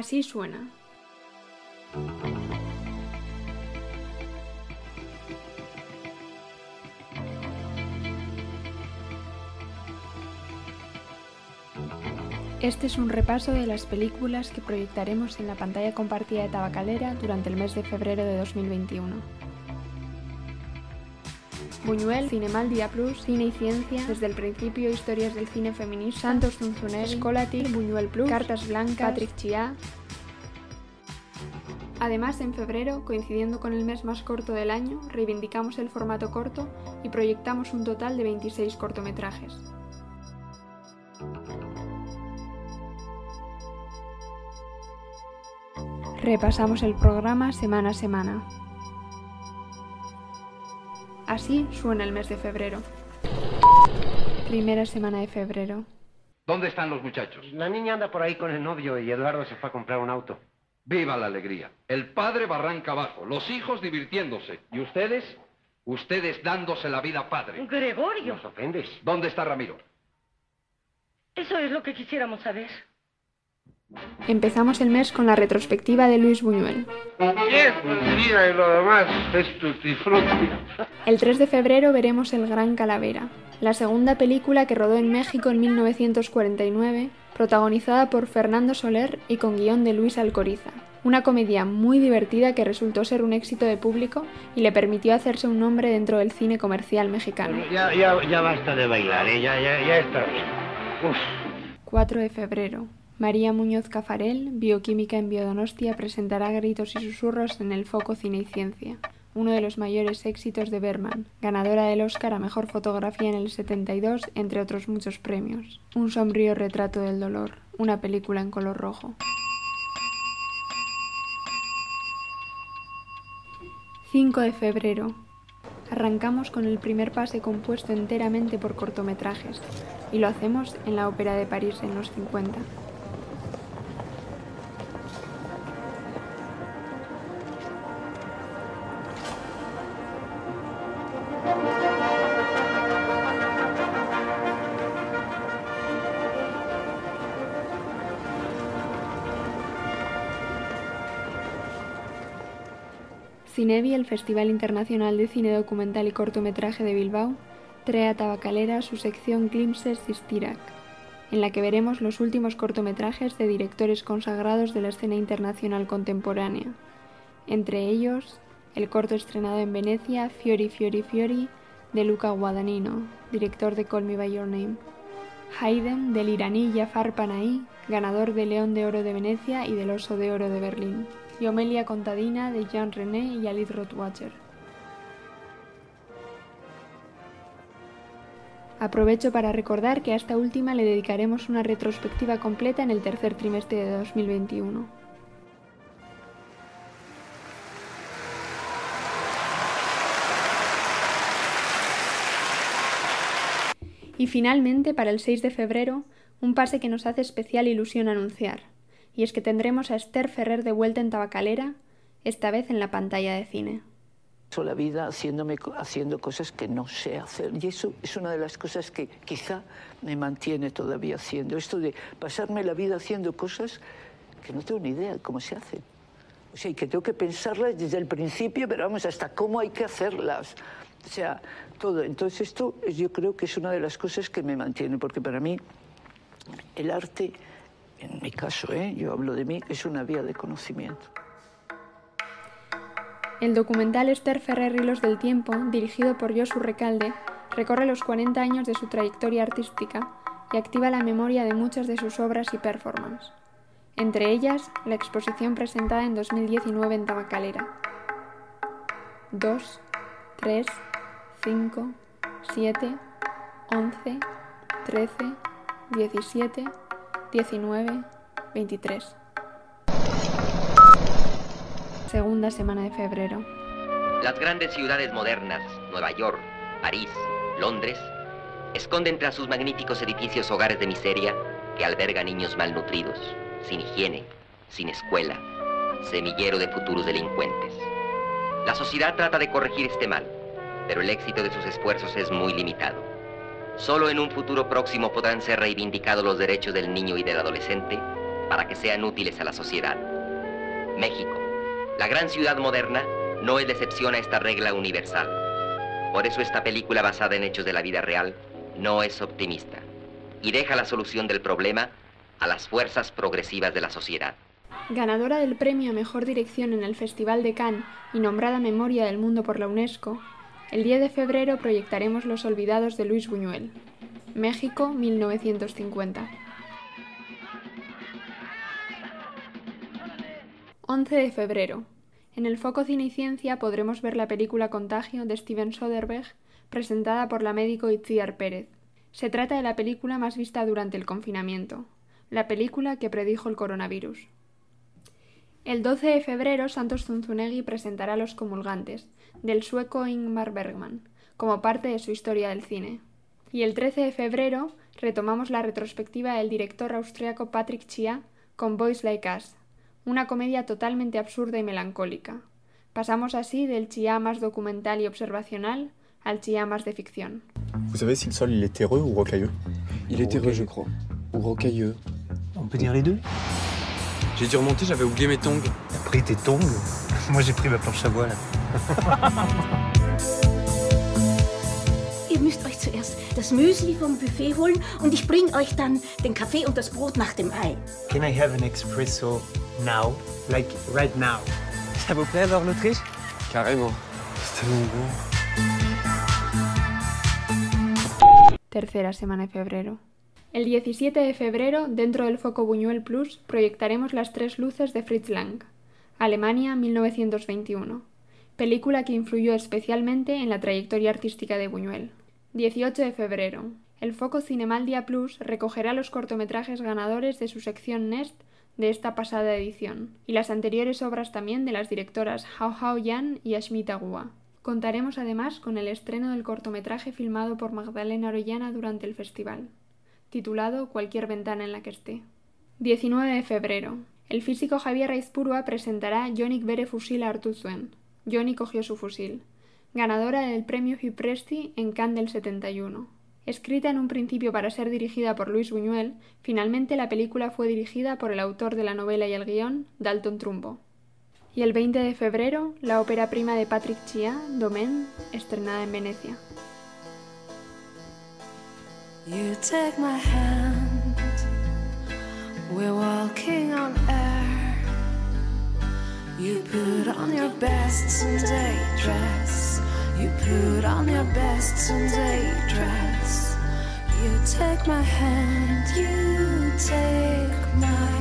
Así suena. Este es un repaso de las películas que proyectaremos en la pantalla compartida de Tabacalera durante el mes de febrero de 2021. Buñuel, Cinemal Dia Plus, Cine y Ciencia, Desde el Principio, Historias del Cine Feminista, Santos Zunzunegui, Escolatic, Buñuel Plus, Cartas Blancas, Patrick Chia. Además, en febrero, coincidiendo con el mes más corto del año, reivindicamos el formato corto y proyectamos un total de 26 cortometrajes. Repasamos el programa semana a semana. Así suena el mes de febrero. Primera semana de febrero. ¿Dónde están los muchachos? La niña anda por ahí con el novio y Eduardo se fue a comprar un auto. Viva la alegría. El padre barranca abajo, los hijos divirtiéndose. ¿Y ustedes? Ustedes dándose la vida padre. Gregorio, ¿Nos ofendes? ¿Dónde está Ramiro? eso es lo que quisiéramos saber. Empezamos el mes con la retrospectiva de Luis Buñuel. Y lo demás es. El 3 de febrero veremos El Gran Calavera, la segunda película que rodó en México en 1949, protagonizada por Fernando Soler y con guion de Luis Alcoriza. Una comedia muy divertida que resultó ser un éxito de público y le permitió hacerse un nombre dentro del cine comercial mexicano. Ya, ya, ya basta de bailar, ¿eh? ya, ya, ya está bien. Uf. 4 de febrero. María Muñoz Cafarel, bioquímica en Biodonostia, presentará Gritos y Susurros en el Foco Cine y Ciencia, uno de los mayores éxitos de Berman, ganadora del Oscar a Mejor Fotografía en el 72, entre otros muchos premios. Un sombrío retrato del dolor, una película en color rojo. 5 de febrero. Arrancamos con el primer pase compuesto enteramente por cortometrajes, y lo hacemos en la Ópera de París en los 50. Cinevi, el Festival Internacional de Cine Documental y Cortometraje de Bilbao, trae a Tabacalera su sección Glimpses Sistirac, en la que veremos los últimos cortometrajes de directores consagrados de la escena internacional contemporánea, entre ellos el corto estrenado en Venecia Fiori Fiori Fiori de Luca Guadagnino, director de Call Me By Your Name, Haydn del iraní Jafar Panahi, ganador del León de Oro de Venecia y del Oso de Oro de Berlín, y Homelia Contadina de Jean René y Alice Rothwacher. Aprovecho para recordar que a esta última le dedicaremos una retrospectiva completa en el tercer trimestre de 2021. Y finalmente, para el 6 de febrero, un pase que nos hace especial ilusión anunciar, y es que tendremos a Esther Ferrer de vuelta en Tabacalera, esta vez en la pantalla de cine. La vida haciéndome, haciendo cosas que no sé hacer. Y eso es una de las cosas que quizá me mantiene todavía haciendo. Esto de pasarme la vida haciendo cosas que no tengo ni idea de cómo se hacen. O sea, y que tengo que pensarlas desde el principio, pero vamos, hasta cómo hay que hacerlas. O sea, todo. Entonces esto es- yo creo que es una de las cosas que me mantiene, porque para mí el arte, en mi caso, ¿eh? yo hablo de mí, es una vía de conocimiento. El documental Esther Ferrer Hilos del Tiempo, dirigido por Josu Recalde, recorre los 40 años de su trayectoria artística y activa la memoria de muchas de sus obras y performances. Entre ellas, la exposición presentada en 2019 en Tabacalera. 2, 3, 5, 7, 11, 13, 17, 19, 23. Segunda semana de febrero. Las grandes ciudades modernas, Nueva York, París, Londres, esconden tras sus magníficos edificios hogares de miseria que albergan niños malnutridos, sin higiene, sin escuela, semillero de futuros delincuentes. La sociedad trata de corregir este mal, pero el éxito de sus esfuerzos es muy limitado. Solo en un futuro próximo podrán ser reivindicados los derechos del niño y del adolescente para que sean útiles a la sociedad. México, la gran ciudad moderna, no es la excepción a esta regla universal. Por eso esta película basada en hechos de la vida real no es optimista y deja la solución del problema a las fuerzas progresivas de la sociedad. Ganadora del premio a Mejor Dirección en el Festival de Cannes y nombrada Memoria del Mundo por la UNESCO, el 10 de febrero proyectaremos Los Olvidados de Luis Buñuel. México, 1950. 11 de febrero. En el Foco Cine y Ciencia podremos ver la película Contagio de Steven Soderbergh, presentada por la médico Itziar Pérez. Se trata de la película más vista durante el confinamiento, la película que predijo el coronavirus. El 12 de febrero, Santos Zunzunegui presentará Los Comulgantes, del sueco Ingmar Bergman, como parte de su historia del cine. Y el 13 de febrero retomamos la retrospectiva del director austriaco Patrick Chia con Boys Like Us, una comedia totalmente absurda y melancólica. Pasamos así del Chia más documental y observacional al Chia más de ficción. Vous savez si le sol il est terreux ou rocailleux Il est terreux, je crois. Ou rocailleux. On peut dire les deux J'ai dû remonter, j'avais oublié mes tongs. T'as pris tes tongs? Moi j'ai pris ma planche à voile. Ihr müsst euch zuerst das Müsli vom Buffet holen und ich bringe euch dann den Kaffee und das Brot nach dem Ei. Can I have an espresso now? Like right now? Ça vous plaît alors l'Autriche? Carrément. C'est tellement bon. Tercera semana de febrero. El 17 de febrero, dentro del Foco Buñuel Plus, proyectaremos Las Tres Luces de Fritz Lang, Alemania 1921, película que influyó especialmente en la trayectoria artística de Buñuel. 18 de febrero. El Foco Cinemaldia Plus recogerá los cortometrajes ganadores de su sección Nest de esta pasada edición, y las anteriores obras también de las directoras Hao Hao Yan y Ashmita Gua. Contaremos además con el estreno del cortometraje filmado por Magdalena Orellana durante el festival, titulado Cualquier ventana en la que esté. 19 de febrero. El físico Javier Raizpurua presentará Jonik Bere Fusil Artuzuen. Johnny cogió su fusil, ganadora del premio Hugh Presti en Cannes del 71. Escrita en un principio para ser dirigida por Luis Buñuel, finalmente la película fue dirigida por el autor de la novela y el guion, Dalton Trumbo. Y el 20 de febrero, la ópera prima de Patrick Chia, Domaine, estrenada en Venecia. You take my hand, we're walking on air. You put on your best Sunday dress. You put on your best Sunday dress. You take my hand, you take my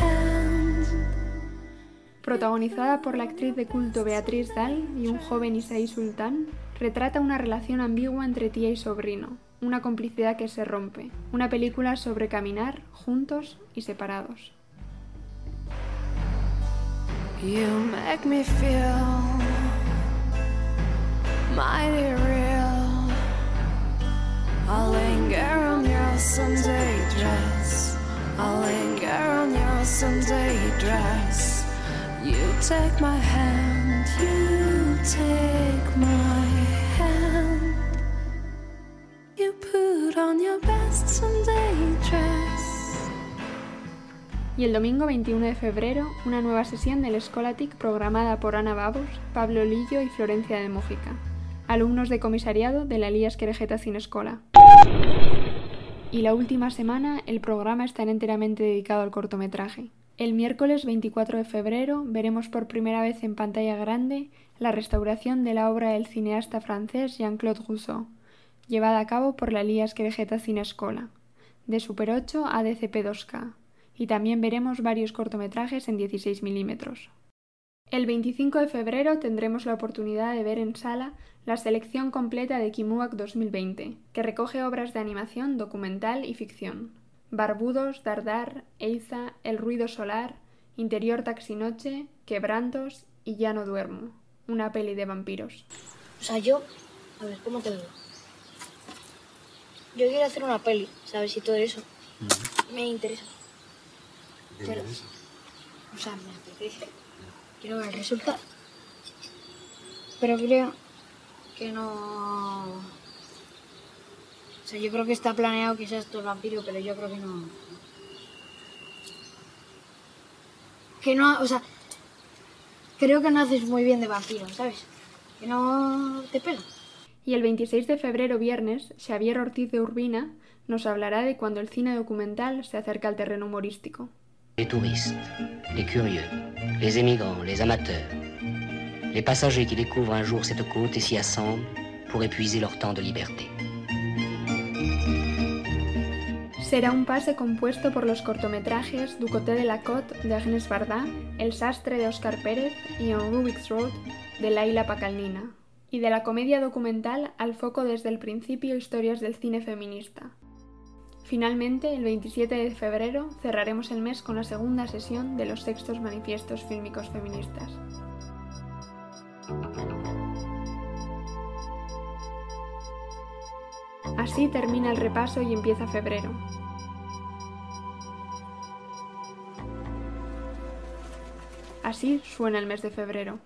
hand. Protagonizada por la actriz de culto Beatriz Dahl y un joven Isaí Sultán, retrata una relación ambigua entre tía y sobrino, una complicidad que se rompe, una película sobre caminar juntos y separados. You make me feel mighty real. I'll linger on your Sunday dress. I'll linger on your Sunday dress. You take my hand, you take Y el domingo 21 de febrero, una nueva sesión del Scholastic programada por Ana Babos, Pablo Lillo y Florencia de Mójica, alumnos de comisariado de la Elías Querejeta Cinescola. Y la última semana, el programa está enteramente dedicado al cortometraje. El miércoles 24 de febrero veremos por primera vez en pantalla grande la restauración de la obra del cineasta francés Jean-Claude Rousseau, llevada a cabo por la Elías Querejeta Cinescola, de Super 8 a DCP-2K, y también veremos varios cortometrajes en 16 milímetros. El 25 de febrero tendremos la oportunidad de ver en sala la selección completa de Kimuak 2020, que recoge obras de animación, documental y ficción. Barbudos, Dardar, Eiza, El ruido solar, Interior taxinoche, Quebrantos y Ya no duermo, una peli de vampiros. O sea, yo, a ver, ¿cómo te digo? Yo quiero hacer una peli, ¿sabes? Y todo eso. Me interesa. Pero, o sea, me apetece. Quiero ver el resultado. Pero creo que no... O sea, yo creo que está planeado que sea esto el vampiro, pero yo creo que no... que no, o sea, creo que no haces muy bien de vampiro, ¿sabes? Que no te pela. Y el 26 de febrero, viernes, Xavier Ortiz de Urbina nos hablará de cuando el cine documental se acerca al terreno humorístico. Les touristes, les curieux, les émigrants, les amateurs, les passagers qui découvrent un jour cette côte et s'y assemblent pour épuiser leur temps de liberté. Será un pase compuesto por los cortometrajes Du côté de la côte de Agnes Varda, El sastre de Oscar Pérez y On Rubik's Road de Laila Pacalnina, y de la comedia documental Al foco desde el principio historias del cine feminista. Finalmente, el 27 de febrero, cerraremos el mes con la segunda sesión de los sextos manifiestos fílmicos feministas. Así termina el repaso y empieza febrero. Así suena el mes de febrero.